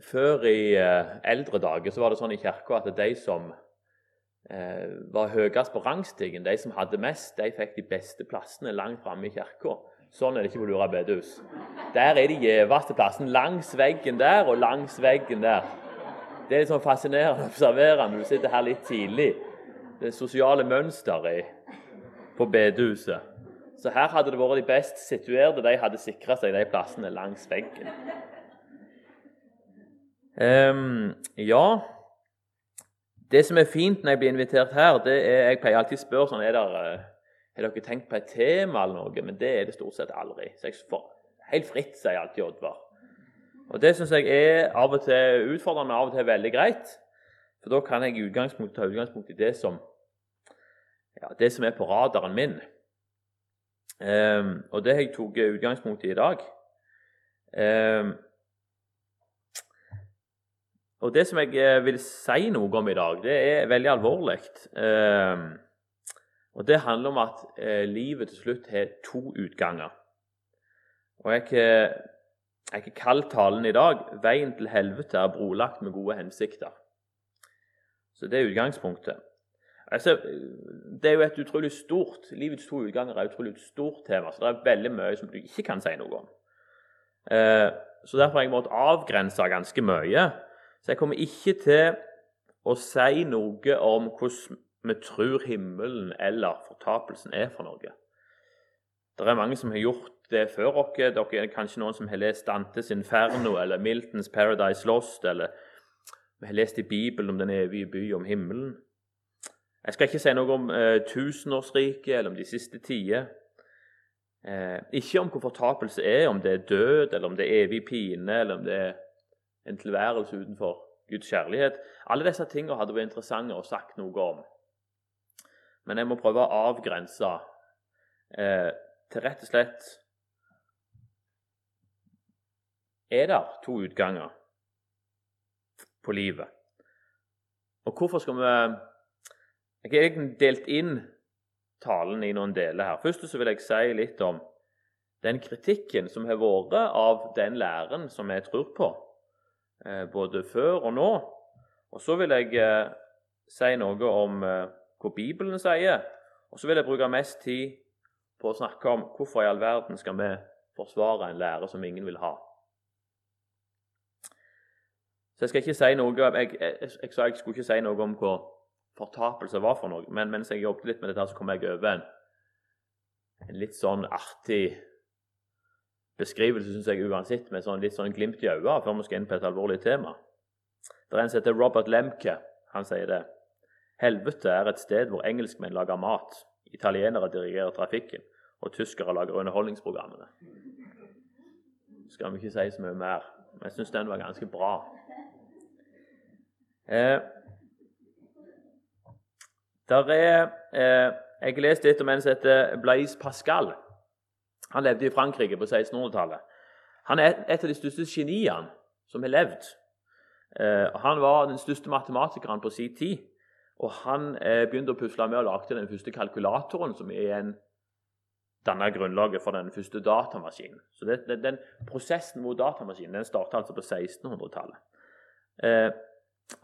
Før i eh, eldre dager så var det sånn i kirka at de som eh, var høyest på rangstigen, de som hadde mest, de fikk de beste plassene langt framme i kirka. Sånn er det ikke på Lura bedehus. Der er de gjeveste plassen. Langs veggen der og langs veggen der. Det er litt sånn fascinerende å observere når du sitter her litt tidlig. Det sosiale mønsteret på bedehuset. Så her hadde det vært de best situerte. De hadde sikra seg de plassene langs veggen. Um, ja Det som er fint når jeg blir invitert her, det er Jeg pleier alltid å spørre sånn er dere, Har dere tenkt på et tema eller noe? Men det er det stort sett aldri. Så jeg får helt fritt, sier alltid Oddvar. Og det syns jeg er av og til utfordrende, av og til veldig greit. For da kan jeg i utgangspunkt, ta utgangspunkt i det som, ja, det som er på radaren min. Um, og det har jeg tatt utgangspunkt i i dag. Um, og Det som jeg eh, vil si noe om i dag, det er veldig alvorlig. Ehm, og Det handler om at eh, livet til slutt har to utganger. Og Jeg har ikke kalt talen i dag 'Veien til helvete er brolagt med gode hensikter'. Så det er utgangspunktet. Altså, det er jo et utrolig stort, Livets to utganger er et utrolig stort tema, så det er veldig mye som du ikke kan si noe om. Eh, så Derfor har jeg måttet avgrense ganske mye. Så jeg kommer ikke til å si noe om hvordan vi tror himmelen eller fortapelsen er for noe. Det er mange som har gjort det før oss. Dere er kanskje noen som har lest Dantes 'Inferno' eller Miltons 'Paradise Lost', eller vi har lest i Bibelen om den evige by, om himmelen. Jeg skal ikke si noe om eh, tusenårsriket eller om de siste tider. Eh, ikke om hvor fortapelse er, om det er død, eller om det er evig pine, eller om det er en tilværelse utenfor Guds kjærlighet. Alle disse tingene hadde vært interessante å sagt noe om. Men jeg må prøve å avgrense eh, til rett og slett Er det to utganger på livet? Og hvorfor skal vi Jeg har egentlig delt inn talen i noen deler her. Først så vil jeg si litt om den kritikken som har vært av den læren som vi tror på. Eh, både før og nå. Og så vil jeg eh, si noe om eh, hva Bibelen sier. Og så vil jeg bruke mest tid på å snakke om hvorfor i all verden skal vi forsvare en lære som ingen vil ha. Så Jeg skal ikke si noe, jeg, jeg, jeg, sa jeg skulle ikke si noe om hva fortapelse var for noe, men mens jeg jobbet litt med dette, så kom jeg over en, en litt sånn artig beskrivelse synes jeg uansett, med sånn, litt sånn glimt i øynene før vi skal inn på et alvorlig tema. Det er en som heter Robert Lemke. Han sier det. Helvete er et sted hvor engelskmenn lager mat, italienere dirigerer trafikken, og tyskere lager underholdningsprogrammene. Skal vi ikke si så mye mer. Men jeg syns den var ganske bra. Eh, der er, eh, Jeg har lest litt om en som heter Blaise Pascal. Han levde i Frankrike på 1600-tallet. Han er et av de største geniene som har levd. Eh, han var den største matematikeren på sin tid. Og han eh, begynte å pusle med å lage den første kalkulatoren, som igjen danna grunnlaget for den første datamaskinen. Så det, den, den Prosessen mot datamaskinen den starta altså på 1600-tallet. Eh,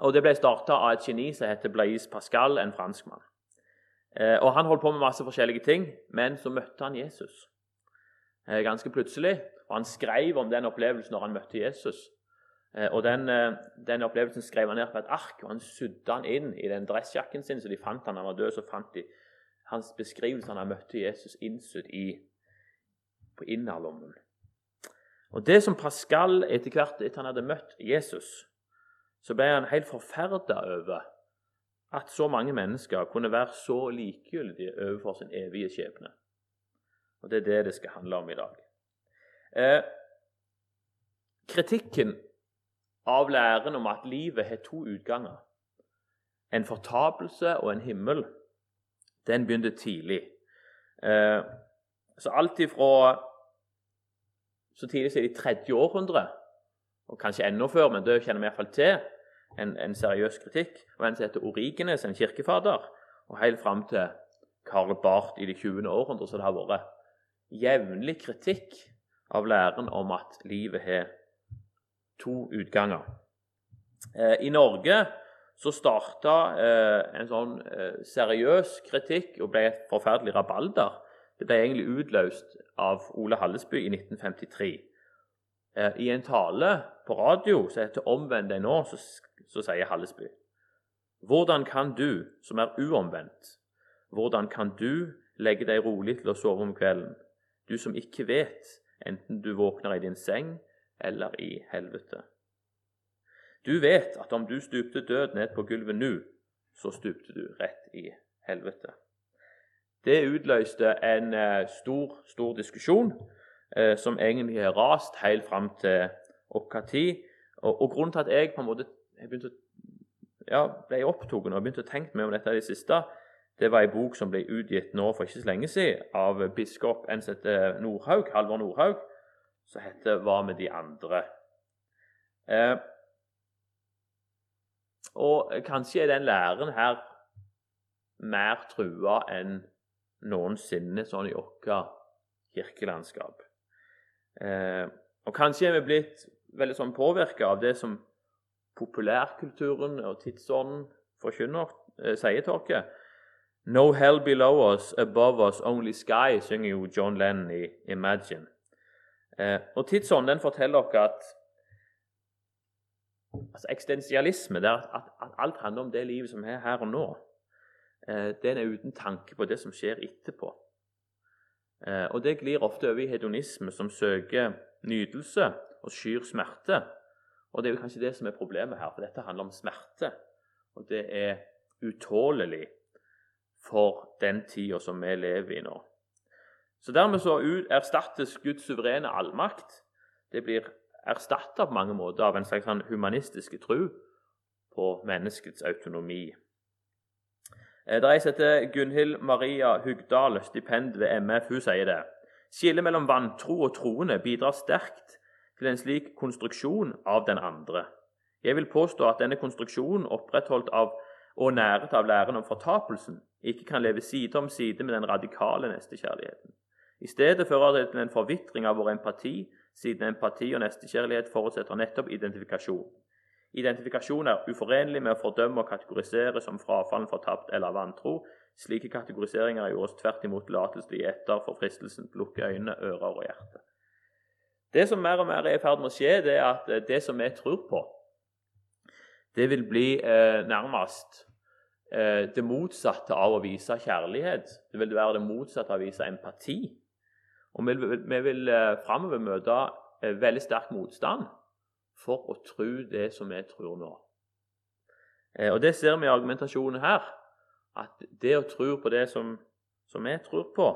og Det ble starta av et geni som heter Blaise Pascal, en franskmann. Eh, og Han holdt på med masse forskjellige ting, men så møtte han Jesus. Eh, ganske plutselig. Og han skrev om den opplevelsen når han møtte Jesus. Eh, og den, eh, den opplevelsen skrev han ned på et ark, og han sydde han inn i den dressjakken sin. Så de fant han, han var død, så fant de hans beskrivelse han han møtte Jesus, innsydd i, på innerlommen. Og Det som Pascal etter hvert etter han hadde møtt Jesus, så ble han helt forferda over at så mange mennesker kunne være så likegyldige overfor sin evige skjebne. Og Det er det det skal handle om i dag. Eh, kritikken av læren om at livet har to utganger, en fortapelse og en himmel, den begynte tidlig. Eh, så alt ifra så tidlig som i tredje århundre, og kanskje enda før, men det kjenner vi iallfall til, en, en, seriøs kritikk, og en som heter Origenes, en kirkefader, og helt fram til Karl Barth i det 20. århundre, så det har vært jevnlig kritikk av læren om at livet har to utganger. Eh, I Norge så starta eh, en sånn eh, seriøs kritikk og ble et forferdelig rabalder. Det ble egentlig utløst av Ole Hallesby i 1953. Eh, I en tale på radio som heter 'Omvend deg nå', så, så sier Hallesby Hvordan kan du, som er uomvendt, hvordan kan du legge deg rolig til å sove om kvelden, du som ikke vet, enten du våkner i din seng eller i helvete? Du vet at om du stupte død ned på gulvet nå, så stupte du rett i helvete. Det utløste en eh, stor, stor diskusjon eh, som egentlig har rast helt fram til vår tid. Og, og, grunnen til at jeg på en måte å, ja, ble opptatt og begynte å tenke meg om dette i det siste, det var en bok som ble utgitt nå for ikke så lenge siden av biskop NZT Nordhaug, Halvor Nordhaug, som heter 'Hva med de andre'? Eh, og kanskje er den læren her mer trua enn noensinne sånn i vårt kirkelandskap. Eh, og kanskje er vi blitt veldig sånn påvirka av det som populærkulturen og tidsånden forkynner, eh, sier til oss. No hell below us, above us, only sky, synger jo John Lennon i Imagine. Eh, og tidsånden forteller oss at altså Eksistensialisme, det er at, at, alt handler om det livet som er her og nå. Eh, den er uten tanke på det som skjer etterpå. Eh, og Det glir ofte over i hedonisme, som søker nytelse og skyr smerte. Og Det er jo kanskje det som er problemet her, for dette handler om smerte. Og det er utålelig for den tida som vi lever i nå. Så Dermed så erstattes Guds suverene allmakt. Det blir erstatta på mange måter av en slags humanistiske humanistisk tro på menneskets autonomi. Eh, det reiser ei Gunhild Maria Hugdal, stipend ved MF. Hun sier det. Skillet mellom vantro og troende bidrar sterkt til en slik konstruksjon av den andre. Jeg vil påstå at denne konstruksjonen, opprettholdt av og næret av læren om fortapelsen, ikke kan leve side om side med den radikale nestekjærligheten. I stedet fører det til en forvitring av vår empati siden empati og nestekjærlighet forutsetter nettopp identifikasjon. Identifikasjon er uforenlig med å fordømme og kategorisere som frafallen fortapt eller vantro. Slike kategoriseringer gjør oss tvert imot gi etter for fristelsen til å lukke øyne, ører og hjerte. Det som mer og mer er i ferd med å skje, det er at det som vi tror på, det vil bli eh, nærmest det motsatte av å vise kjærlighet. Det vil være det motsatte av å vise empati. Og vi vil, vi vil eh, framover møte eh, veldig sterk motstand for å tro det som vi tror nå. Eh, og Det ser vi i argumentasjonen her. At det å tro på det som, som vi tror på,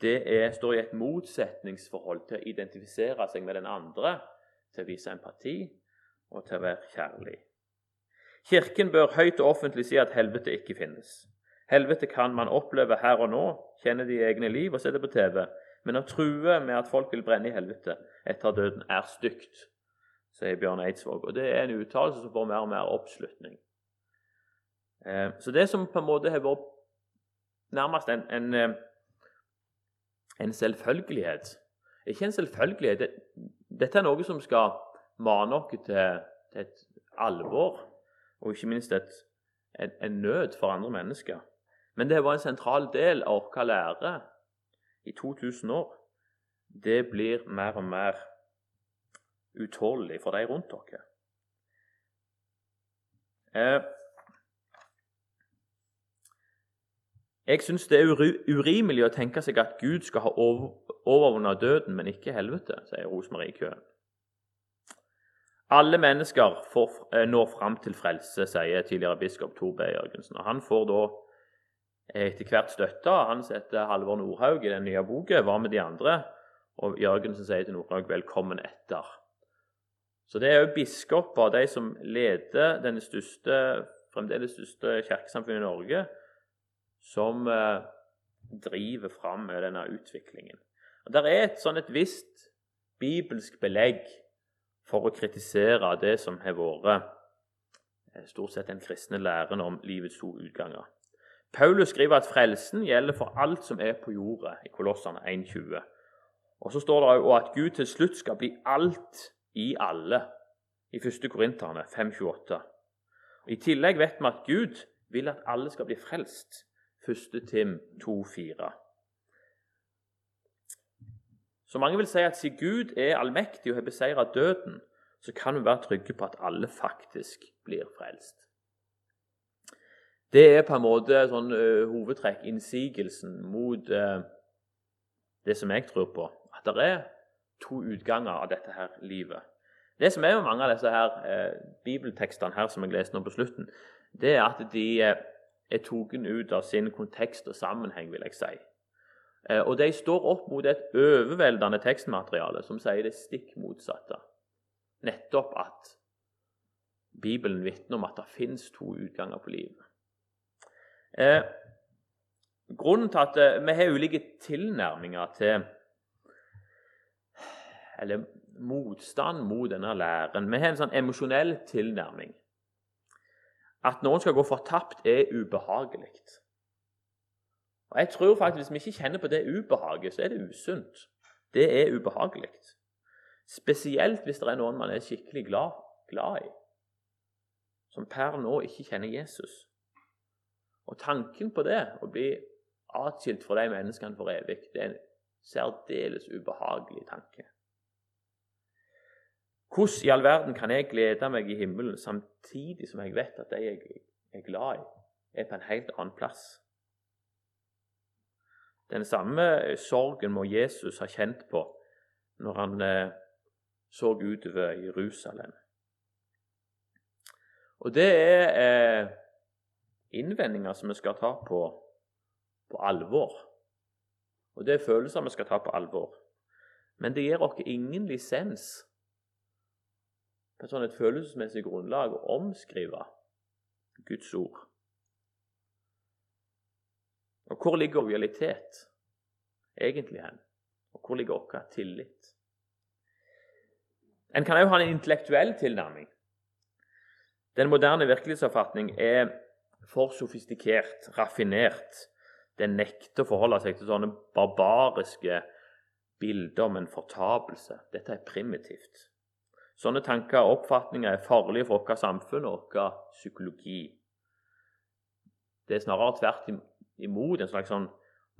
det er, står i et motsetningsforhold til å identifisere seg med den andre, til å vise empati og til å være kjærlig. Kirken bør høyt og offentlig si at helvete ikke finnes. Helvete kan man oppleve her og nå, kjenne det i egne liv og se det på TV. Men å true med at folk vil brenne i helvete etter døden, er stygt, sier Bjørn Eidsvåg. Og Det er en uttalelse som får mer og mer oppslutning. Eh, så det som på en måte har vært nærmest en, en, eh, en selvfølgelighet Ikke en selvfølgelighet. Dette er noe som skal mane oss til, til, et alvor, og ikke minst et, en, en nød for andre mennesker. Men det var en sentral del av vår lære i 2000 år, det blir mer og mer utålelig for de rundt dere. Eh, jeg syns det er urimelig å tenke seg at Gud skal ha overvunnet døden, men ikke helvete, sier Rosemarie Køhn. Alle mennesker får, eh, når fram til frelse, sier tidligere biskop Torbe Jørgensen. og Han får da etter hvert støtta. Han setter Halvor Nordhaug i den nye boka 'Hva med de andre?' Og Jørgensen sier til Nordhaug 'velkommen etter'. Så det er jo biskoper, de som leder den største, fremdeles største kirkesamfunnet i Norge, som eh, driver fram denne utviklingen. Og Det er et sånn et visst bibelsk belegg for å kritisere det som har vært eh, stort sett den kristne læren om livets to utganger. Paulus skriver at frelsen gjelder for alt som er på jorda, i Kolossene 1,20. Og så står det òg at Gud til slutt skal bli alt i alle, i 1. Korinterne 5,28. I tillegg vet vi at Gud vil at alle skal bli frelst. 1. Tim 2,4. Så mange vil si at siden Gud er allmektig og har beseiret døden, så kan vi være trygge på at alle faktisk blir frelst. Det er på en måte sånn uh, hovedtrekk, innsigelsen mot uh, det som jeg tror på. At det er to utganger av dette her livet. Det som er med mange av disse her uh, bibeltekstene her som jeg leste nå på slutten, det er at de er tatt ut av sin kontekst og sammenheng, vil jeg si. Og de står opp mot et overveldende tekstmateriale som sier det stikk motsatte. Nettopp at Bibelen vitner om at det finnes to utganger på livet. Eh, grunnen til at eh, vi har ulike tilnærminger til Eller motstand mot denne læren Vi har en sånn emosjonell tilnærming. At noen skal gå fortapt, er ubehagelig. Og Jeg tror faktisk Hvis vi ikke kjenner på det ubehaget, så er det usunt. Det er ubehagelig. Spesielt hvis det er noen man er skikkelig glad, glad i, som per nå ikke kjenner Jesus. Og tanken på det, å bli atskilt fra de menneskene for evig, det er en særdeles ubehagelig tanke. Hvordan i all verden kan jeg glede meg i himmelen samtidig som jeg vet at de jeg er glad i, er på en helt annen plass? Den samme sorgen må Jesus ha kjent på når han eh, så utover Jerusalem. Og det er eh, innvendinger som vi skal ta på, på alvor. Og det er følelser vi skal ta på alvor. Men det gir oss ingen lisens på sånn et følelsesmessig grunnlag å omskrive Guds ord. Og hvor ligger realitet egentlig hen? Og hvor ligger vår tillit? En kan òg ha en intellektuell tilnærming. Den moderne virkelighetsoppfatning er for sofistikert, raffinert. Den nekter å forholde seg til sånne barbariske bilder om en fortapelse. Dette er primitivt. Sånne tanker og oppfatninger er farlige for vårt samfunn og vår psykologi. Det er snarere tvert imot en slags sånn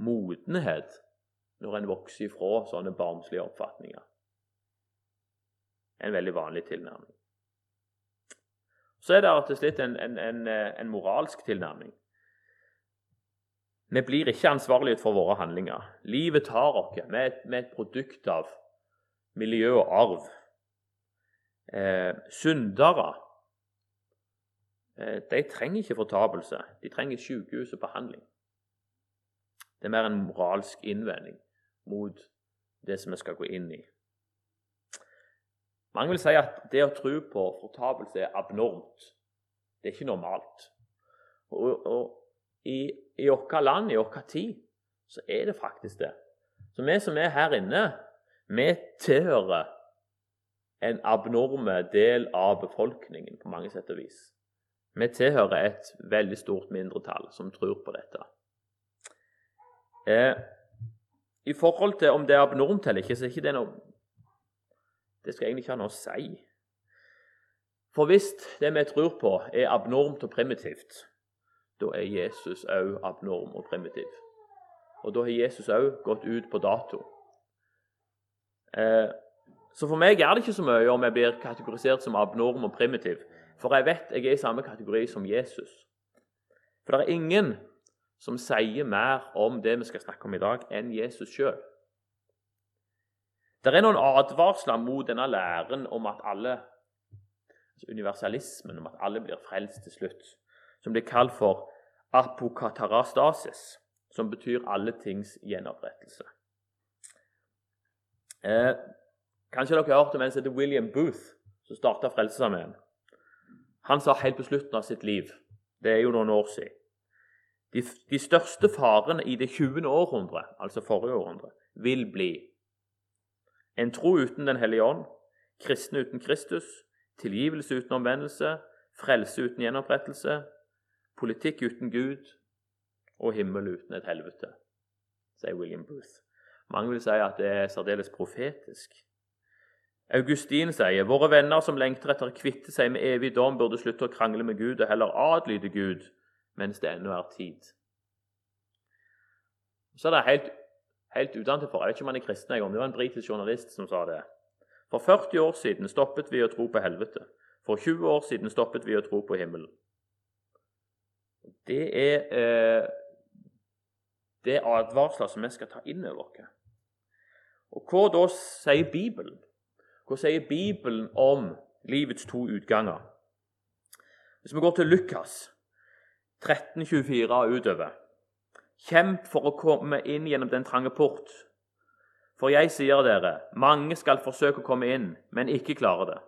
modenhet når en vokser ifra sånne barnslige oppfatninger. En veldig vanlig tilnærming. Så er det til slutt en, en, en, en moralsk tilnærming. Vi blir ikke ansvarlige for våre handlinger. Livet tar oss. Vi er et produkt av miljø og arv. Eh, syndere eh, de trenger ikke fortapelse. De trenger sykehus og behandling. Det er mer en moralsk innvending mot det som vi skal gå inn i. Mange vil si at det å tro på fortapelse er abnormt. Det er ikke normalt. Og, og i, i vårt land, i vår tid, så er det faktisk det. Så vi som er her inne, vi tilhører en abnorme del av befolkningen på mange sett og vis. Vi tilhører et veldig stort mindretall som tror på dette. Eh, I forhold til om det er abnormt eller ikke, så er ikke det noe det skal egentlig ikke ha noe å si. For hvis det vi tror på, er abnormt og primitivt, da er Jesus òg abnorm og primitiv. Og da har Jesus òg gått ut på dato. Eh, så for meg er det ikke så mye om jeg blir kategorisert som abnorm og primitiv. For jeg vet jeg er i samme kategori som Jesus. For det er ingen som sier mer om det vi skal snakke om i dag, enn Jesus sjøl. Det er noen advarsler mot denne læren om at alle altså universalismen, om at alle blir frelst til slutt, som blir kalt for apokatarastasis, som betyr alle tings gjenopprettelse. Eh, kanskje dere har hørt om en som heter William Booth, som starta Frelsesarmeen. Han sa helt på slutten av sitt liv, det er jo noen år siden de, de største farene i det 20. århundre, altså forrige århundre, vil bli en tro uten Den hellige ånd, kristne uten Kristus, tilgivelse uten omvendelse, frelse uten gjenopprettelse, politikk uten Gud og himmel uten et helvete, sier William Booth. Mange vil si at det er særdeles profetisk. Augustin sier våre venner som lengter etter å kvitte seg med evig dom, burde slutte å krangle med Gud og heller adlyde Gud mens det ennå er tid. Så er det helt, helt utenfor, jeg vet ikke om han er kristen, det var en britisk journalist som sa det. For 40 år siden stoppet vi å tro på helvete. For 20 år siden stoppet vi å tro på himmelen. Det er, eh, det er advarsler som vi skal ta inn over oss. Og hva da sier Bibelen? Hva sier Bibelen om livets to utganger? Hvis vi går til Lukas 1324 og utover Kjemp for å komme inn gjennom den trange port. For jeg sier dere, mange skal forsøke å komme inn, men ikke klare det.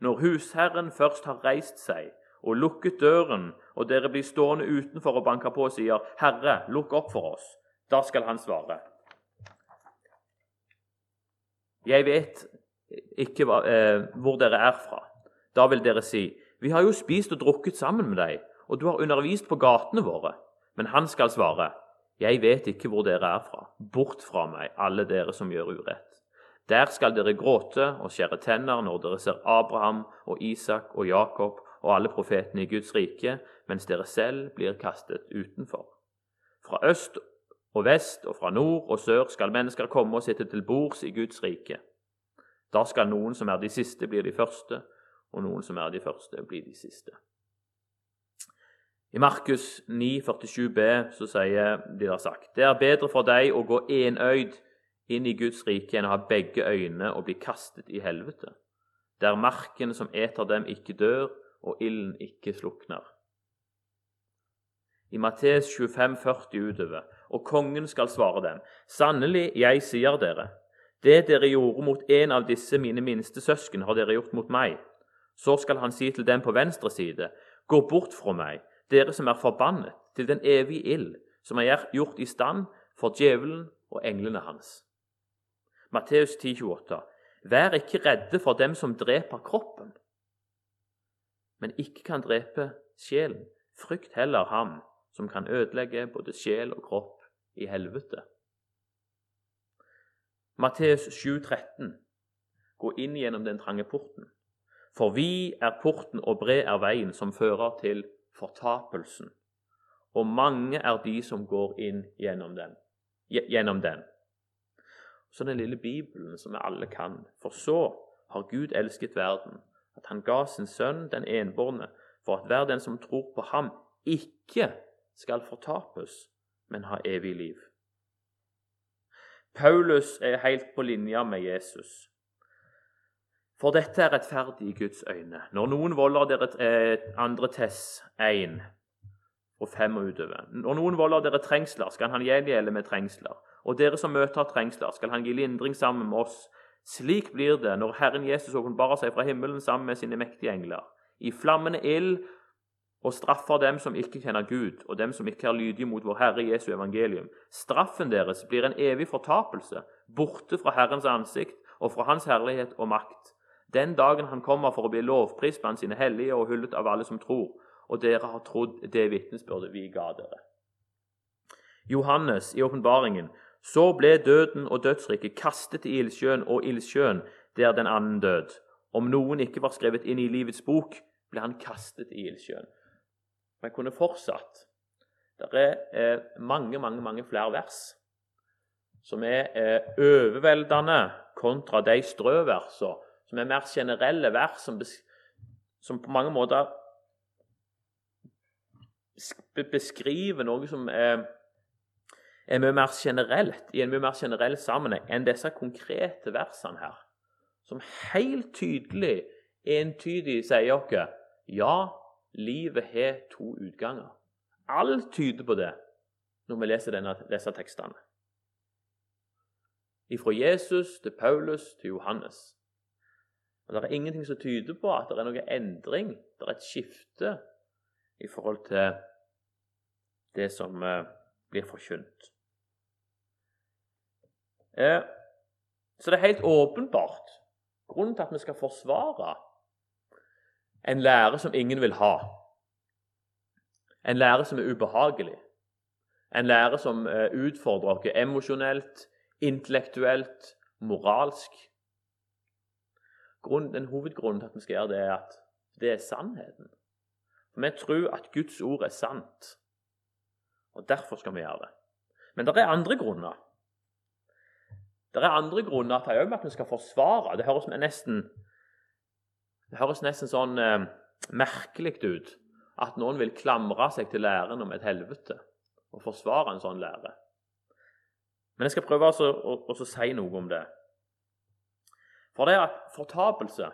Når husherren først har reist seg og lukket døren, og dere blir stående utenfor og banker på og sier, 'Herre, lukk opp for oss', da skal han svare. Jeg vet ikke hva, eh, hvor dere er fra. Da vil dere si, 'Vi har jo spist og drukket sammen med deg, og du har undervist på gatene våre.' Men han skal svare, 'Jeg vet ikke hvor dere er fra. Bort fra meg, alle dere som gjør urett.' Der skal dere gråte og skjære tenner når dere ser Abraham og Isak og Jakob og alle profetene i Guds rike, mens dere selv blir kastet utenfor. Fra øst og vest og fra nord og sør skal mennesker komme og sitte til bords i Guds rike. Da skal noen som er de siste, bli de første, og noen som er de første, bli de siste. I Markus 9,47b så sier de der sagt Det er bedre for deg å gå enøyd inn i Guds rike enn å ha begge øyne og bli kastet i helvete, der marken som eter dem, ikke dør, og ilden ikke slukner. I Mattes 25, 40 utover, og kongen skal svare dem, sannelig, jeg sier dere, det dere gjorde mot en av disse mine minste søsken, har dere gjort mot meg. Så skal han si til dem på venstre side, gå bort fra meg, dere som er forbannet, til den evige ild, som er gjort i stand for djevelen og englene hans. Matteus 10,28.: Vær ikke redde for dem som dreper kroppen, men ikke kan drepe sjelen. Frykt heller ham som kan ødelegge både sjel og kropp i helvete. Matteus 7,13.: Gå inn gjennom den trange porten. For vi er porten, og bred er veien som fører til fortapelsen. Og mange er de som går inn gjennom den. Gjennom den. Så den lille Bibelen som vi alle kan. For så har Gud elsket verden, at han ga sin sønn, den enbårne, for at hver den som tror på ham, ikke skal fortapes, men ha evig liv. Paulus er helt på linje med Jesus. For dette er rettferdig i Guds øyne. Når noen volder dere andre tess 1 og 5 og utover Når noen volder dere trengsler, skal han gjengjelde med trengsler. Og dere som møter trengsler, skal han gi lindring sammen med oss. Slik blir det når Herren Jesus åpenbarer seg fra himmelen sammen med sine mektige engler. I flammende ild og straffer dem som ikke kjenner Gud, og dem som ikke er lydige mot vår Herre Jesu evangelium. Straffen deres blir en evig fortapelse, borte fra Herrens ansikt og fra Hans herlighet og makt den dagen han kommer for å bli lovprist blant sine hellige og hyllet av alle som tror, og dere har trodd det vitnesbyrdet vi ga dere. Johannes i åpenbaringen. Så ble døden og dødsriket kastet i ildsjøen, og ildsjøen, der den annen død. Om noen ikke var skrevet inn i livets bok, ble han kastet i ildsjøen. Men kunne fortsatt. Det er eh, mange, mange, mange flere vers som er eh, overveldende kontra de strøversene som er mer generelle vers, som, som på mange måter beskriver noe som er, er mye mer generelt, i en mye mer generell sammenheng enn disse konkrete versene her, som helt tydelig, entydig sier oss ja, livet har to utganger. Alt tyder på det når vi leser denne, disse tekstene. Fra Jesus til Paulus til Johannes. Og Det er ingenting som tyder på at det er noen endring, det er et skifte i forhold til det som eh, blir forkynt. Eh, så det er helt åpenbart grunnen til at vi skal forsvare en lære som ingen vil ha. En lære som er ubehagelig. En lære som eh, utfordrer oss emosjonelt, intellektuelt, moralsk. Grunn, den hovedgrunnen til at vi skal gjøre det, er at det er sannheten. Vi tror at Guds ord er sant, og derfor skal vi gjøre det. Men det er andre grunner. Det er andre grunner til at vi skal forsvare. Det høres nesten, det høres nesten sånn eh, merkelig ut at noen vil klamre seg til læren om et helvete og forsvare en sånn lære. Men jeg skal prøve å, å, å si noe om det. For det at fortapelse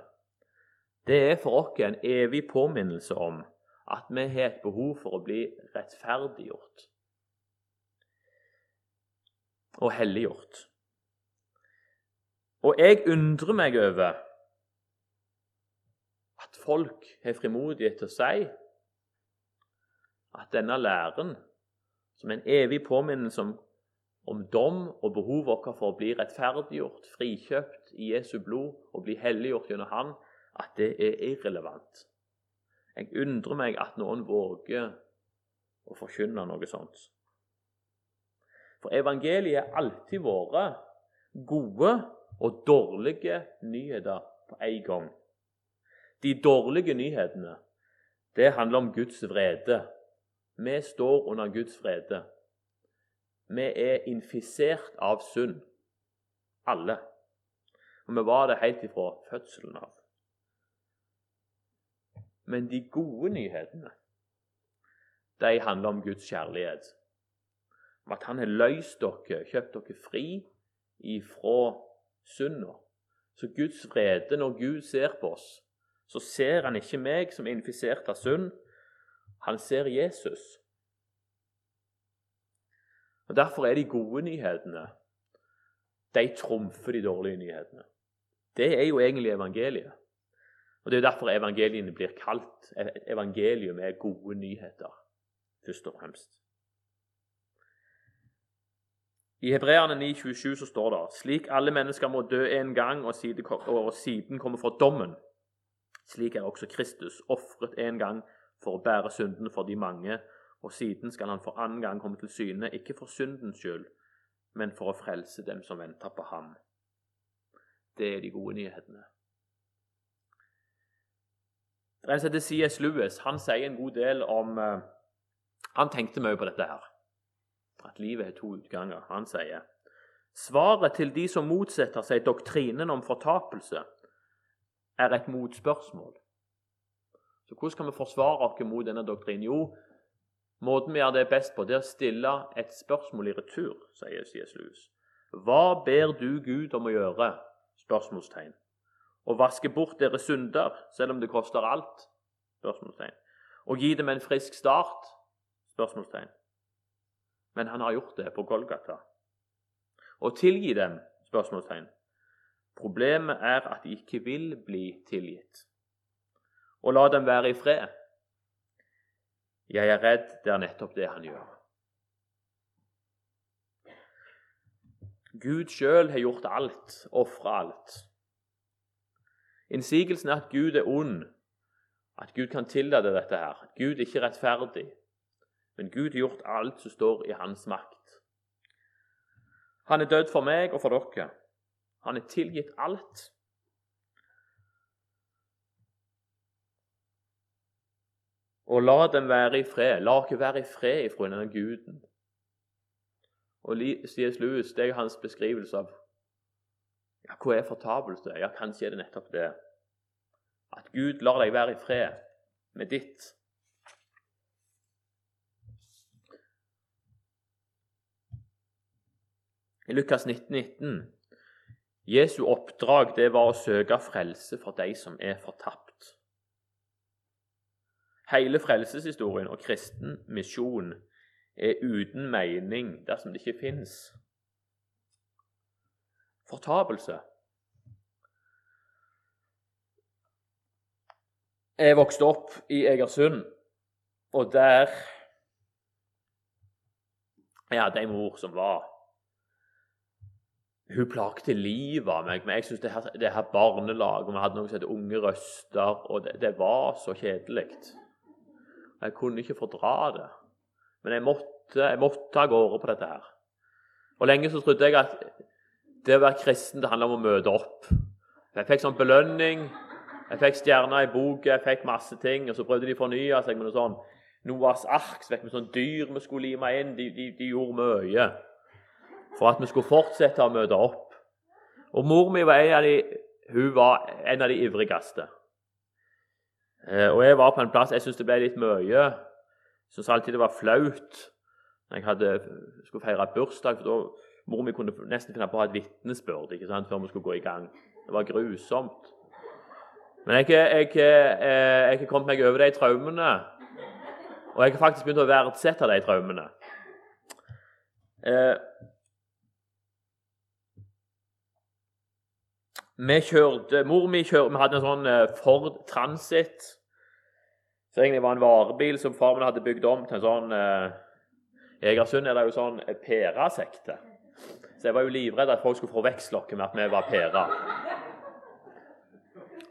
det er for oss en evig påminnelse om at vi har et behov for å bli rettferdiggjort og helliggjort. Og jeg undrer meg over at folk har frimodighet til å si at denne læren, som er en evig påminnelse om, om dom og behovet vårt for å bli rettferdiggjort, frikjøpt i Jesu blod og bli helliggjort gjennom Han, at det er irrelevant. Jeg undrer meg at noen våger å forkynne noe sånt. For evangeliet har alltid vært gode og dårlige nyheter på en gang. De dårlige nyhetene det handler om Guds vrede vi står under Guds frede. Vi er infisert av synd, alle. Og vi var det helt ifra fødselen av. Men de gode nyhetene, de handler om Guds kjærlighet. Om at Han har løst dere, kjøpt dere fri ifra synda. Så Guds vrede, når Gud ser på oss, så ser han ikke meg som er infisert av synd, han ser Jesus. Og Derfor er de gode nyhetene de trumfer de dårlige nyhetene. Det er jo egentlig evangeliet. Og Det er derfor evangeliene blir kalt evangeliet med gode nyheter, først og fremst. I Hebreerne 9,27 så står det slik alle mennesker må dø en gang og siden komme fra dommen. Slik er også Kristus ofret en gang for å bære synden for de mange, og siden skal han for annen gang komme til syne, ikke for syndens skyld, men for å frelse dem som venter på ham. Det er de gode nyhetene. Det er en som heter C.S. Lewis. Han sier en god del om uh, Han tenkte mye på dette her. At livet har to utganger. Han sier svaret til de som motsetter seg doktrinen om fortapelse, er et motspørsmål. Så hvordan kan vi forsvare oss mot denne doktrinen? Jo, måten vi gjør det best på, det er å stille et spørsmål i retur, sier C.S. Lewis. Hva ber du Gud om å gjøre? Spørsmålstegn. Å vaske bort deres synder, selv om det koster alt? Spørsmålstegn. Å gi dem en frisk start? Spørsmålstegn. Men han har gjort det på Golgata. Å tilgi dem? Spørsmålstegn. Problemet er at de ikke vil bli tilgitt Å la dem være i fred. Jeg er redd det er nettopp det han gjør. Gud sjøl har gjort alt, ofra alt. Innsigelsen er at Gud er ond, at Gud kan tillate dette her. Gud er ikke rettferdig, men Gud har gjort alt som står i hans makt. Han er død for meg og for dere. Han er tilgitt alt. Og la dem være i fred. La oss være i fred ifra denne guden. Og C.S. Lewis, det er hans beskrivelse av ja, hva er fortapelse. Ja, kanskje er det nettopp det. At Gud lar deg være i fred med ditt. I Lukas 19, 19 Jesu oppdrag det var å søke frelse for de som er fortapt. Hele frelseshistorien og kristen misjon er uten mening dersom det ikke fins fortapelse. Jeg vokste opp i Egersund, og der Jeg hadde en mor som var Hun plagte livet av meg. Men jeg syns det, her, her barnelaget Vi hadde noe som het Unge røster, og det, det var så kjedelig. Jeg kunne ikke fordra det. Men jeg måtte, jeg måtte av gårde på dette her. Og Lenge så trodde jeg at det å være kristen det handler om å møte opp. Jeg fikk sånn belønning. Jeg fikk stjerner i boka, jeg fikk masse ting. Og så prøvde de å fornye seg med noe sånn Noas ark. Så fikk vi sånn dyr vi skulle lime inn. De, de, de, gjorde mye for at vi skulle fortsette å møte opp. Og mor mi var en av de, hun var en av de ivrigste. Eh, og jeg var på en plass Jeg syntes det ble litt mye. Jeg syntes alltid det var flaut når jeg hadde, skulle feire bursdag. for da Mor mi kunne nesten finne på å ha et vitnesbyrd før vi skulle gå i gang. Det var grusomt. Men jeg, jeg, jeg, jeg har kommet meg over de traumene. Og jeg har faktisk begynt å verdsette de traumene. Eh, vi kjørte, Mor mi kjørte, vi hadde en sånn eh, Ford Transit. Så egentlig var en varebil som far min hadde bygd om til en sånn eh, Egersund er det jo sånn pæresekte. Så jeg var jo livredd at folk skulle forveksle oss med at vi var pærer.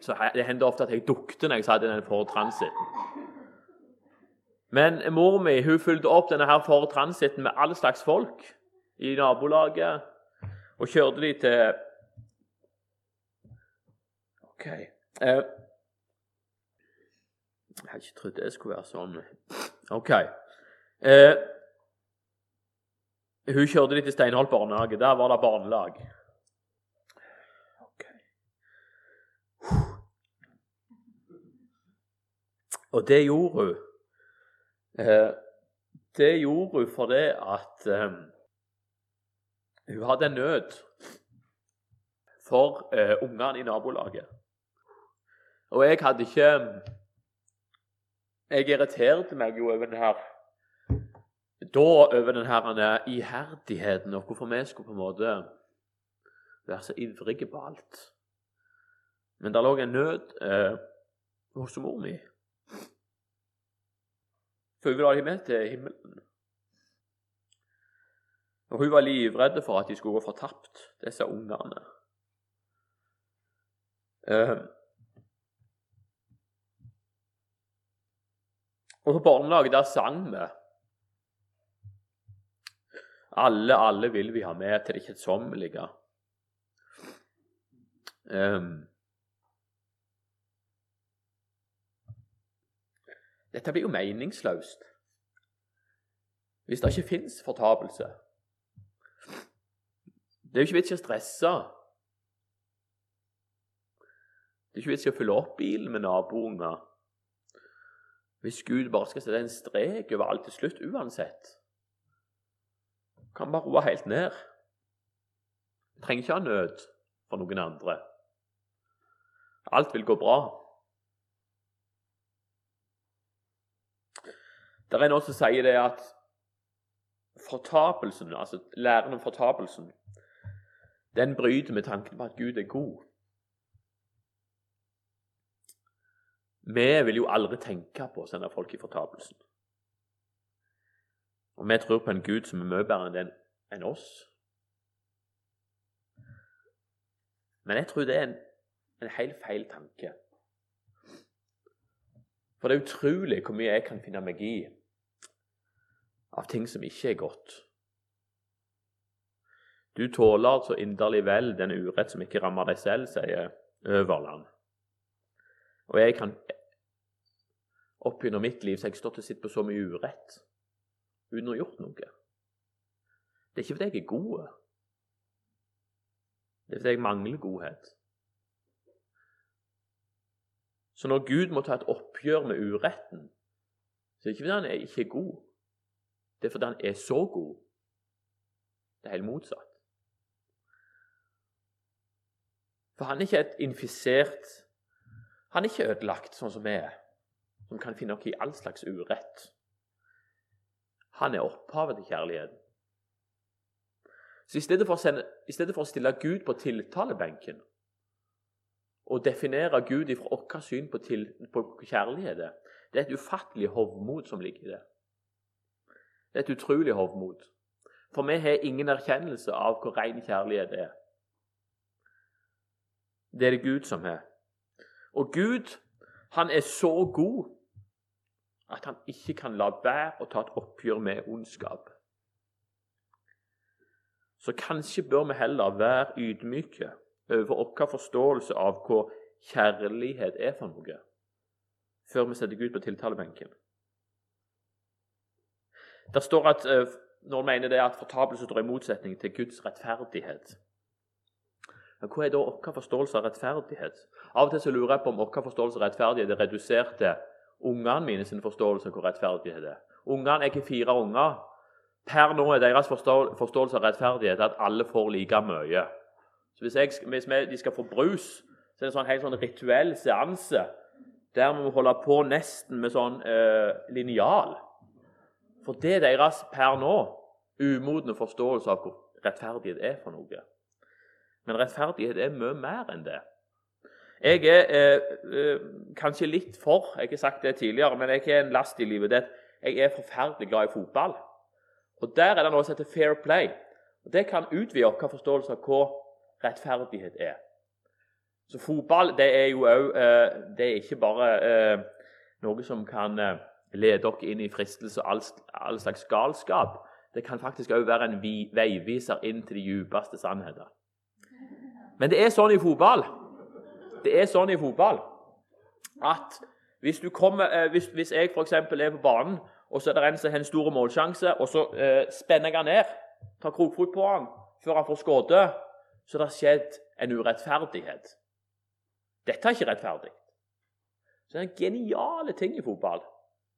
Så Det hendte ofte at jeg dukte når jeg satt i den Ford Transiten. Men mor mi hun fulgte opp denne her Ford Transiten med alle slags folk i nabolaget. Og kjørte de til OK. Eh, jeg hadde ikke trodd det skulle være sånn. OK. Eh, hun kjørte de til Steinholt barnehage. Der var det barnelag. OK. Og det gjorde hun. Eh, det gjorde hun fordi at eh, hun hadde en nød for eh, ungene i nabolaget. Og jeg hadde ikke Jeg irriterte meg jo over den her da over den her iherdigheten og hvorfor vi skulle på en måte være så ivrige på alt. Men der lå en nød eh, hos mor mi. For hun ville ha dem med til himmelen. Og hun var livredd for at de skulle gå fortapt, disse ungene. Eh, og på barnelaget der sang vi alle, alle vil vi ha med til det kjedsommelige. Um, dette blir jo meningsløst hvis det ikke fins fortapelse. Det er jo ikke vits i å stresse. Det er ikke vits i å fylle opp bilen med nabounger hvis Gud bare skal sette en strek over alt til slutt uansett kan bare roe helt ned. Du trenger ikke ha nød for noen andre. Alt vil gå bra. Det er noen som sier det at fortapelsen, altså læren om fortapelsen, den bryter med tanken på at Gud er god. Vi vil jo aldri tenke på å sende folk i fortapelsen. Og vi tror på en Gud som er mye bedre enn oss. Men jeg tror det er en, en helt feil tanke. For det er utrolig hvor mye jeg kan finne meg i av ting som ikke er godt. Du tåler så inderlig vel den urett som ikke rammer deg selv, sier Øverland. Og jeg kan opp gjennom mitt liv så har jeg stått og sett på så mye urett uten å ha gjort noe. Det er ikke fordi jeg er god. Det er fordi jeg mangler godhet. Så når Gud må ta et oppgjør med uretten, så er det ikke fordi han er ikke er god. Det er fordi han er så god. Det er helt motsatt. For han er ikke et infisert Han er ikke ødelagt sånn som vi er, som kan finne oss i all slags urett. Han er opphavet til kjærligheten. Så i stedet, sende, i stedet for å, stille Gud på tiltalebenken og definere Gud fra vårt syn på, til, på kjærlighet, det er et ufattelig hovmod som ligger i det. Det er et utrolig hovmod. For vi har ingen erkjennelse av hvor ren kjærlighet er. Det er det Gud som har. Og Gud, han er så god at han ikke kan la være å ta et oppgjør med ondskap. Så kanskje bør vi heller være ydmyke over vår forståelse av hva kjærlighet er for noe, før vi setter Gud på tiltalebenken. Det står at noen når vi mener det at fortapelse står i motsetning til Guds rettferdighet. Men hva er da vår forståelse av rettferdighet? Av og til så lurer jeg på om vår forståelse av rettferdighet er redusert til ungene mine sin forståelse av hvor rettferdighet er. Ungene er ikke fire unger. Per nå er deres forståelse av rettferdighet at alle får like mye. Så Hvis, jeg, hvis de skal få brus, så er det en sånn helt sånn rituell seanse der vi må holde på nesten med sånn eh, linjal. For det er deres per nå umodne forståelse av hvor rettferdighet er for noe. Men rettferdighet er mye mer enn det. Jeg er eh, eh, kanskje litt for Jeg har sagt det tidligere, men jeg har en last i livet. det Jeg er forferdelig glad i fotball. Og Der er det noe som heter fair play. Og Det kan utvide vår forståelse av hva rettferdighet er. Så Fotball det er jo òg eh, Det er ikke bare eh, noe som kan lede dere inn i fristelse og all, all slags galskap. Det kan faktisk òg være en veiviser inn til de djupeste sannheter. Men det er sånn i fotball Det er sånn i fotball at hvis, kommer, eh, hvis, hvis jeg f.eks. er på banen, og så er det en som har en stor målsjanse, og så eh, spenner jeg han ned, tar krokfot på han før han får skudd, så det skjedd en urettferdighet. Dette er ikke rettferdig. Så en geniale ting i fotball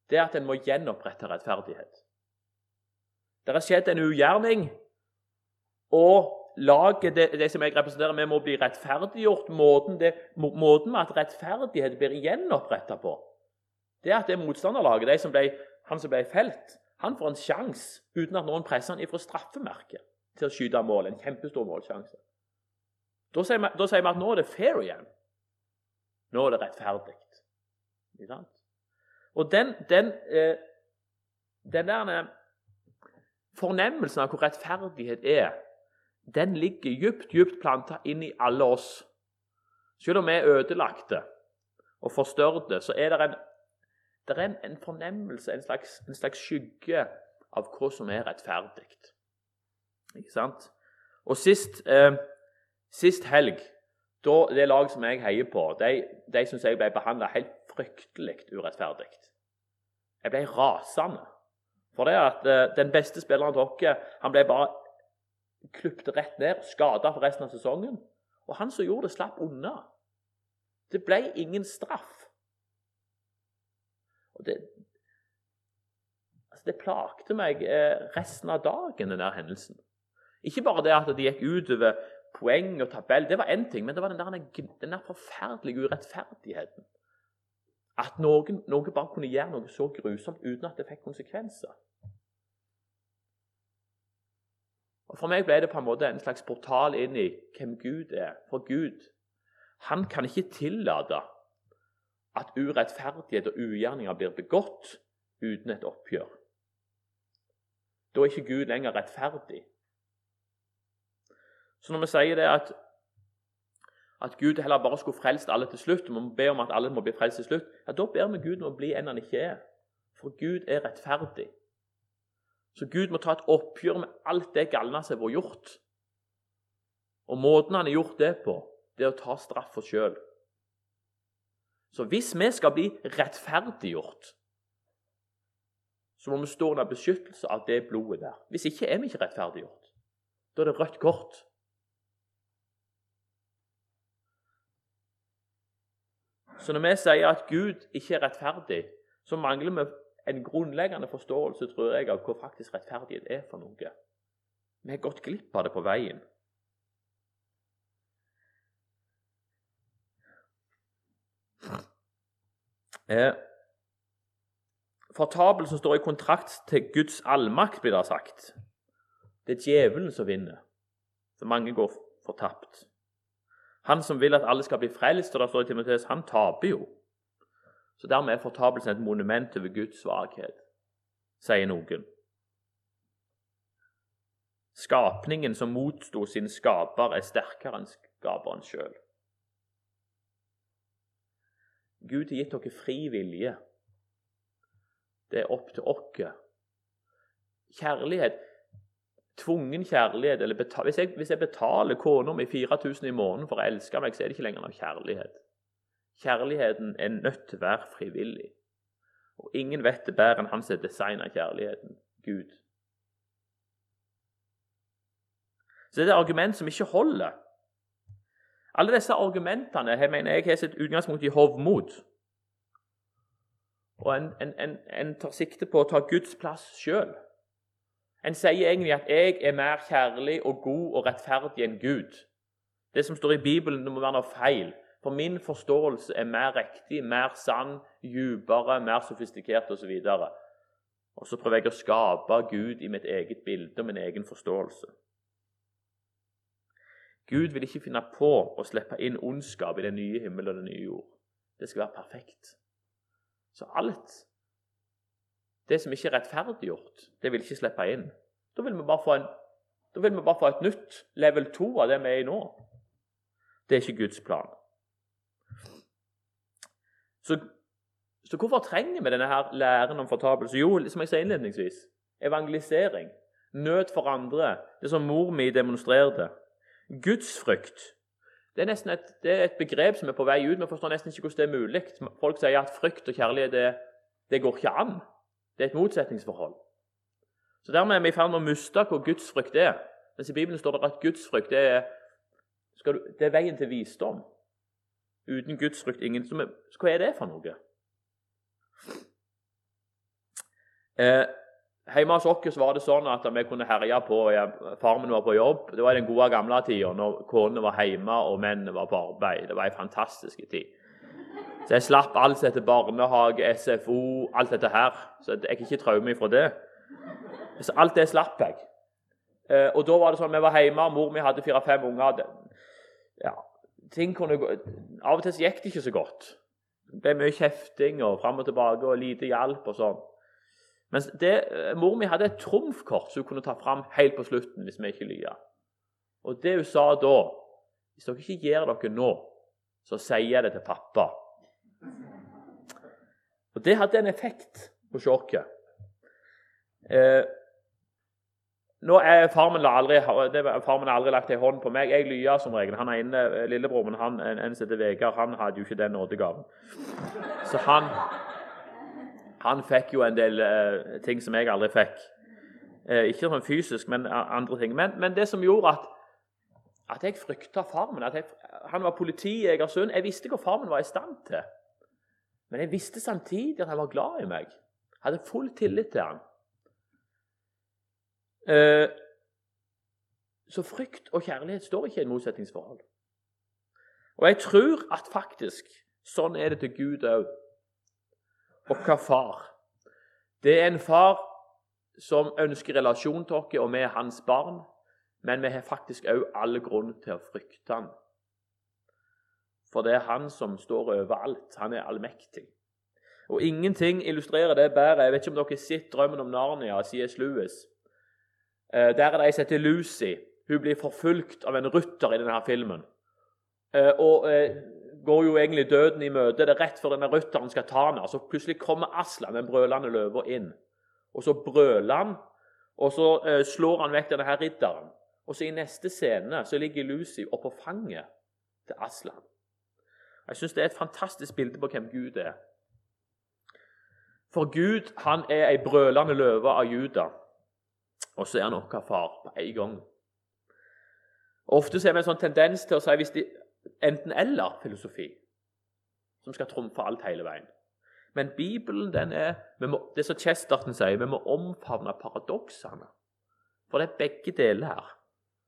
det er at en må gjenopprette rettferdighet. Det har skjedd en ugjerning, og laget, det, det, som jeg representerer, vi må bli rettferdiggjort. Måten, det, måten med at rettferdighet blir gjenoppretta på, det er at det motstanderlaget, som ble, han som ble felt, han får en sjanse uten at noen presser han ifra straffemerket til å skyte mål. En kjempestor målsjanse. Da sier, vi, at nå er det fair igjen. Nå er det rettferdig. Og den, den, eh, den der eh, fornemmelsen av hvor rettferdighet er, den ligger dypt, dypt planta inn i alle oss. Selv om vi er ødelagte og forstørrede, så er det en, det er en, en fornemmelse, en slags, en slags, skygge av hva som er rettferdig. Ikke sant? Og sist, eh, sist helg, da det laget som jeg heier på, de, de syns jeg ble behandla helt fryktelig urettferdig. Jeg ble rasende. For det at eh, den beste spilleren av dere han ble bare klipte rett ned, skada for resten av sesongen. Og han som gjorde det, slapp unna. Det ble ingen straff. Og det, altså det plagte meg eh, resten av dagen, den der hendelsen. Ikke bare det at det gikk utover poeng og tabell, det var én ting, men det var den der, den der forferdelige urettferdigheten. At noen, noen bare kunne gjøre noe så grusomt uten at det fikk konsekvenser. Og For meg ble det på en måte en slags portal inn i hvem Gud er. For Gud han kan ikke tillate at urettferdighet og ugjerninger blir begått uten et oppgjør. Da er ikke Gud lenger rettferdig. Så når vi sier det at, at Gud heller bare skulle frelst alle til slutt, og vi ber om at alle må bli frelst til slutt, ja, da ber vi Gud om å bli en han ikke er. For Gud er rettferdig. Så Gud må ta et oppgjør med alt det galne som har vært gjort. Og måten han har gjort det på, det er å ta straff for sjøl. Så hvis vi skal bli rettferdiggjort, så må vi stå under beskyttelse av det blodet der. Hvis ikke er vi ikke rettferdiggjort. Da er det rødt kort. Så når vi sier at Gud ikke er rettferdig, så mangler vi en grunnleggende forståelse tror jeg, av hva faktisk rettferdighet er for noe. Vi har gått glipp av det på veien. Eh, Fortapelsen står i kontrakt til Guds allmakt, blir det sagt. Det er djevelen som vinner, så mange går fortapt. Han som vil at alle skal bli frelst, og det står i Timoteus, han taper jo. Så dermed er fortapelsen et monument over Guds svakhet, sier noen. Skapningen som motsto sin skaper, er sterkere enn skaperen sjøl. Gud har gitt dere fri vilje. Det er opp til oss. Kjærlighet tvungen kjærlighet eller betal, hvis, jeg, hvis, jeg, betaler kona mi 4000 i måneden for å elske meg, så er det ikke lenger noe kjærlighet. Kjærligheten er nødt til å være frivillig. Og ingen vet det bedre enn han som designer kjærligheten Gud. Så det er et argument som ikke holder. Alle disse argumentene jeg mener jeg har sitt utgangspunkt i hovmod. Og en, en, en, en tar sikte på å ta Guds plass sjøl. En sier egentlig at 'jeg er mer kjærlig og god og rettferdig enn Gud'. Det som står i Bibelen, det må være noe feil. For min forståelse er mer riktig, mer sann, dypere, mer sofistikert osv. Og, og så prøver jeg å skape Gud i mitt eget bilde og min egen forståelse. Gud vil ikke finne på å slippe inn ondskap i den nye himmel og den nye jord. Det skal være perfekt. Så alt det som ikke er rettferdiggjort, det vil ikke slippe inn. Da vil vi bare få, en, vi bare få et nytt level 2 av det vi er i nå. Det er ikke Guds plan. Så, så hvorfor trenger vi denne her læren om fortapelse? Jo, som jeg sa innledningsvis, evangelisering. Nød for andre. Det som mor mi demonstrerte. Gudsfrykt. Det er, et, det er et begrep som er på vei ut. Vi forstår nesten ikke hvordan det er mulig. Folk sier at frykt og kjærlighet det, det går ikke an. Det er et motsetningsforhold. Så Dermed er vi i ferd med å miste hva gudsfrykt er. Mens i Bibelen står det at gudsfrykt det er, du, det er veien til visdom. Uten gudsfrykt ingen som er, Hva er det for noe? Eh, Hjemme hos oss var det sånn at vi kunne herje på Far min var på jobb. Det var i den gode gamle tida når konene var hjemme og mennene var på arbeid. Det var en fantastisk tid. Så jeg slapp alt heter barnehage, SFO, alt dette her. Så jeg er ikke traume ifra det. Så alt det slapp jeg. Eh, og da var det sånn vi var hjemme, mor mi hadde fire-fem unger. Ja, ting kunne gå Av og til gikk det ikke så godt. Det ble mye kjefting og fram og tilbake og lite hjelp og sånn. Mens det, eh, mor mi hadde et trumfkort som hun kunne ta fram helt på slutten hvis vi ikke lyver. Og det hun sa da Hvis dere ikke gir dere nå, så sier jeg det til pappa. Og Det hadde en effekt på sjokket. Eh, nå er aldri, farmen har aldri lagt en hånd på meg. Jeg lyer som regel. Han er inne, Lillebror min han, en en heter Vegard, han hadde jo ikke den nådegaven. Så han han fikk jo en del uh, ting som jeg aldri fikk. Uh, ikke sånn fysisk, men andre ting. Men, men det som gjorde at, at jeg frykta farmen at jeg, Han var politi i Egersund. Jeg visste hva farmen var i stand til. Men jeg visste samtidig at han var glad i meg. Jeg hadde full tillit til han. Uh, så frykt og kjærlighet står ikke i et motsetningsforhold. Og jeg tror at faktisk sånn er det til Gud òg. Og hva far? Det er en far som ønsker relasjon til oss, og vi er hans barn. Men vi har faktisk òg alle grunn til å frykte han. For det er han som står over alt. Han er allmektig. Og ingenting illustrerer det bedre. Jeg vet ikke om dere har sett 'Drømmen om Narnia' av C.S. Lewis. Eh, der er det ei som heter Lucy. Hun blir forfulgt av en rutter i denne filmen. Eh, og eh, går jo egentlig døden i møte. Det er rett før denne rytteren skal ta henne. Så plutselig kommer Aslan, den brølende løva, inn. Og så brøler han, og så slår han vekk denne her ridderen. Og så i neste scene så ligger Lucy oppå fanget til Aslan. Jeg syns det er et fantastisk bilde på hvem Gud er. For Gud han er ei brølende løve av Juda, og så er han vår far på en gang. Ofte ser vi en sånn tendens til å si enten-eller-filosofi som skal trumfe alt hele veien. Men Bibelen den er må, Det som Chesterton sier, vi må omfavne paradoksene. For det er begge deler her.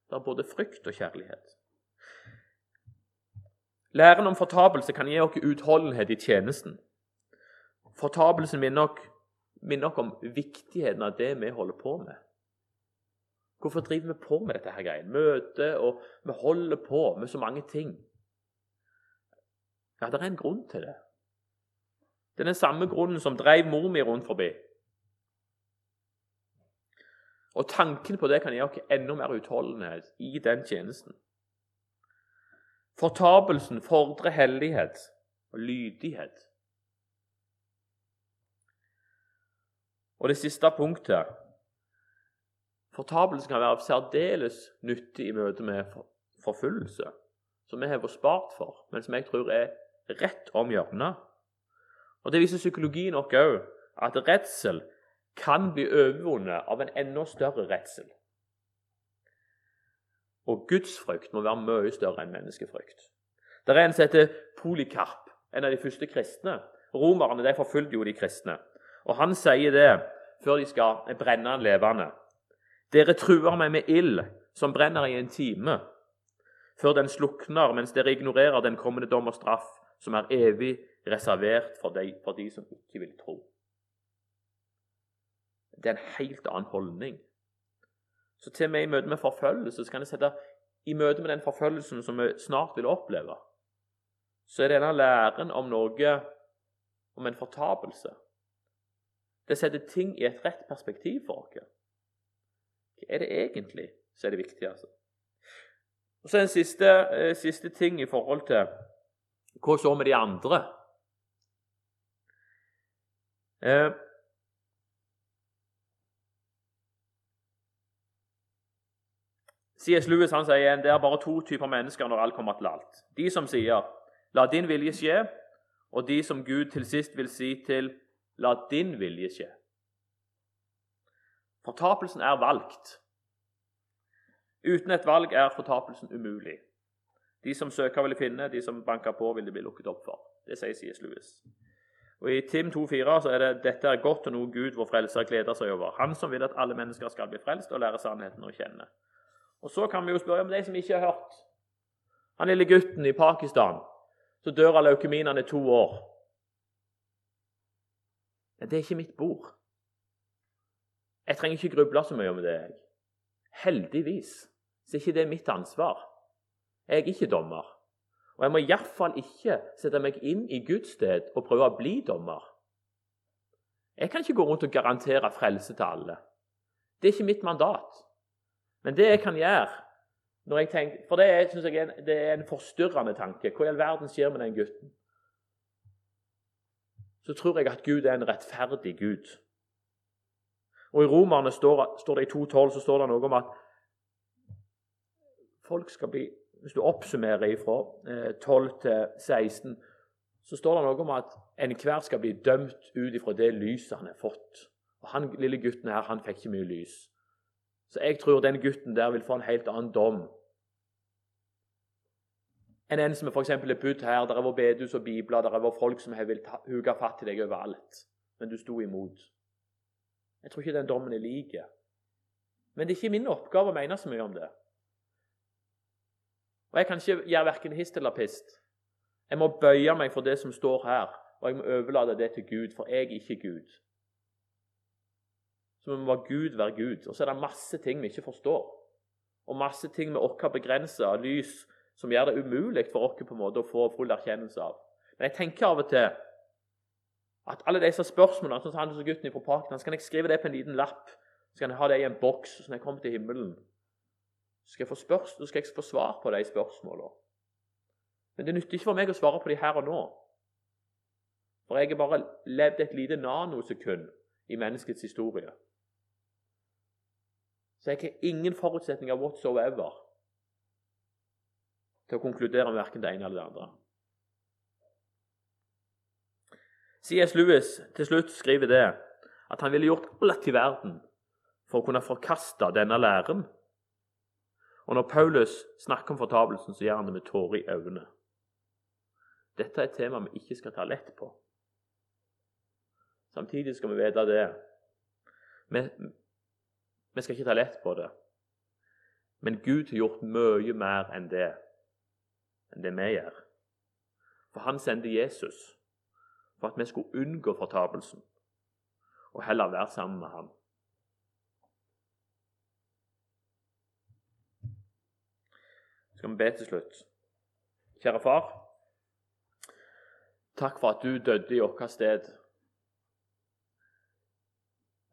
Det er både frykt og kjærlighet. Læren om fortapelse kan gi oss utholdenhet i tjenesten. Fortapelsen minner oss om viktigheten av det vi holder på med. Hvorfor driver vi på med dette her greien? Møte, og vi holder på med så mange ting. Ja, det er en grunn til det. Det er den samme grunnen som drev mor mi rundt forbi. Og tanken på det kan gi oss enda mer utholdenhet i den tjenesten. Fortapelsen fordrer hellighet og lydighet. Og det siste punktet Fortapelsen kan være særdeles nyttig i møte med forfølgelse, som vi har vært spart for, men som jeg tror er rett om hjørnet. Og Det viser psykologien nok òg, at redsel kan bli overvunnet av en enda større redsel. Og gudsfrykt må være mye større enn menneskefrykt. Der er en som heter Polikarp, en av de første kristne. Romerne de forfulgte jo de kristne. Og Han sier det før de skal brenne han levende. Dere truer meg med ild som brenner i en time, før den slukner mens dere ignorerer den kommende dom og straff, som er evig reservert for de, for de som ikke vil tro. Det er en helt annen holdning. Så til og med i møte med forfølgelse så kan jeg sette i møte med den forfølgelsen som vi snart vil oppleve, så er denne læren om noe om en fortapelse. Det setter ting i et rett perspektiv for oss. Hva er det egentlig som er det viktige? Altså? Og Så en siste, eh, siste ting i forhold til hva så med de andre? Eh, C.S. Lewis han sier det er bare to typer mennesker når alt kommer til alt. De som sier 'la din vilje skje', og de som Gud til sist vil si til 'la din vilje skje'. Fortapelsen er valgt. Uten et valg er fortapelsen umulig. De som søker, vil finne, de som banker på, vil det bli lukket opp for. Det sier C.S. Lewis. Og I Tim 2,4 så er det dette er godt og noe Gud, vår frelser, gleder seg over. Han som vil at alle mennesker skal bli frelst og lære sannheten å kjenne. Og Så kan vi jo spørre om de som ikke har hørt. Han lille gutten i Pakistan som dør av leukemien, han er to år. Men det er ikke mitt bord. Jeg trenger ikke gruble så mye om det. Heldigvis så er ikke det mitt ansvar. Jeg er ikke dommer. Og jeg må iallfall ikke sette meg inn i Guds sted og prøve å bli dommer. Jeg kan ikke gå rundt og garantere frelse til alle. Det er ikke mitt mandat. Men det jeg kan gjøre når jeg tenker, For det er, synes jeg, det er en forstyrrende tanke. Hva i all verden skjer med den gutten? Så tror jeg at Gud er en rettferdig Gud. Og I Romerne står, står det i 2.12 så står det noe om at folk skal bli Hvis du oppsummerer fra 12 eh, til 16, så står det noe om at enhver skal bli dømt ut ifra det lyset han har fått. Og Han lille gutten her, han fikk ikke mye lys. Så jeg tror den gutten der vil få en helt annen dom enn en som f.eks. er budt her. Der har vært bedehus og bibler, der har vært folk som har villet huke fatt i deg overalt. Men du sto imot. Jeg tror ikke den dommen er lik. Men det er ikke min oppgave å mene så mye om det. Og Jeg kan ikke gjøre verken hist eller pist. Jeg må bøye meg for det som står her, og jeg må overlate det til Gud, for jeg er ikke Gud så vi må være Gud være Gud. Og så er det masse ting vi ikke forstår. Og masse ting med oss begrensa lys som gjør det umulig for oss på en måte å få full erkjennelse av. Men jeg tenker av og til at alle disse spørsmålene sånn som han og gutten fra Pakistan, så kan jeg skrive det på en liten lapp. Så kan jeg ha det i en boks så når jeg kommer til himmelen. Så skal jeg få, spørs, så skal jeg få svar på de spørsmålene. Men det nytter ikke for meg å svare på de her og nå. For jeg har bare levd et lite nanosekund i menneskets historie. Så jeg har ingen forutsetninger whatsoever til å konkludere med verken det ene eller det andre. C.S. Lewis til slutt skriver det at han ville gjort alt i verden for å kunne forkaste denne læren. Og når Paulus snakker om fortapelsen, så gjør han det med tårer i øynene. Dette er et tema vi ikke skal ta lett på. Samtidig skal vi vite det. Vi, vi skal ikke ta lett på det. Men Gud har gjort mye mer enn det, enn det vi gjør. For han sendte Jesus for at vi skulle unngå fortapelsen og heller være sammen med ham. Skal vi be til slutt? Kjære far. Takk for at du døde i vårt sted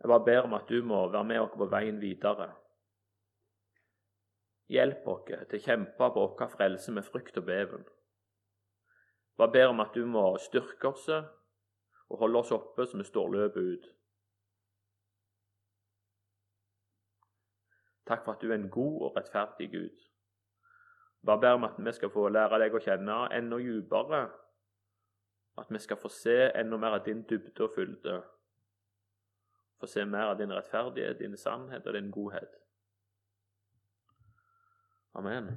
jeg bare ber om at du må være med oss på veien videre. Hjelp oss til å kjempe på vår frelse med frykt og beven. Bare ber om at du må styrke oss og holde oss oppe så vi står løpet ut. Takk for at du er en god og rettferdig Gud. Bare ber om at vi skal få lære deg å kjenne enda dypere. At vi skal få se enda mer av din dybde og fylde. Få se mer av din rettferdighet, din sannhet og din godhet. Amen.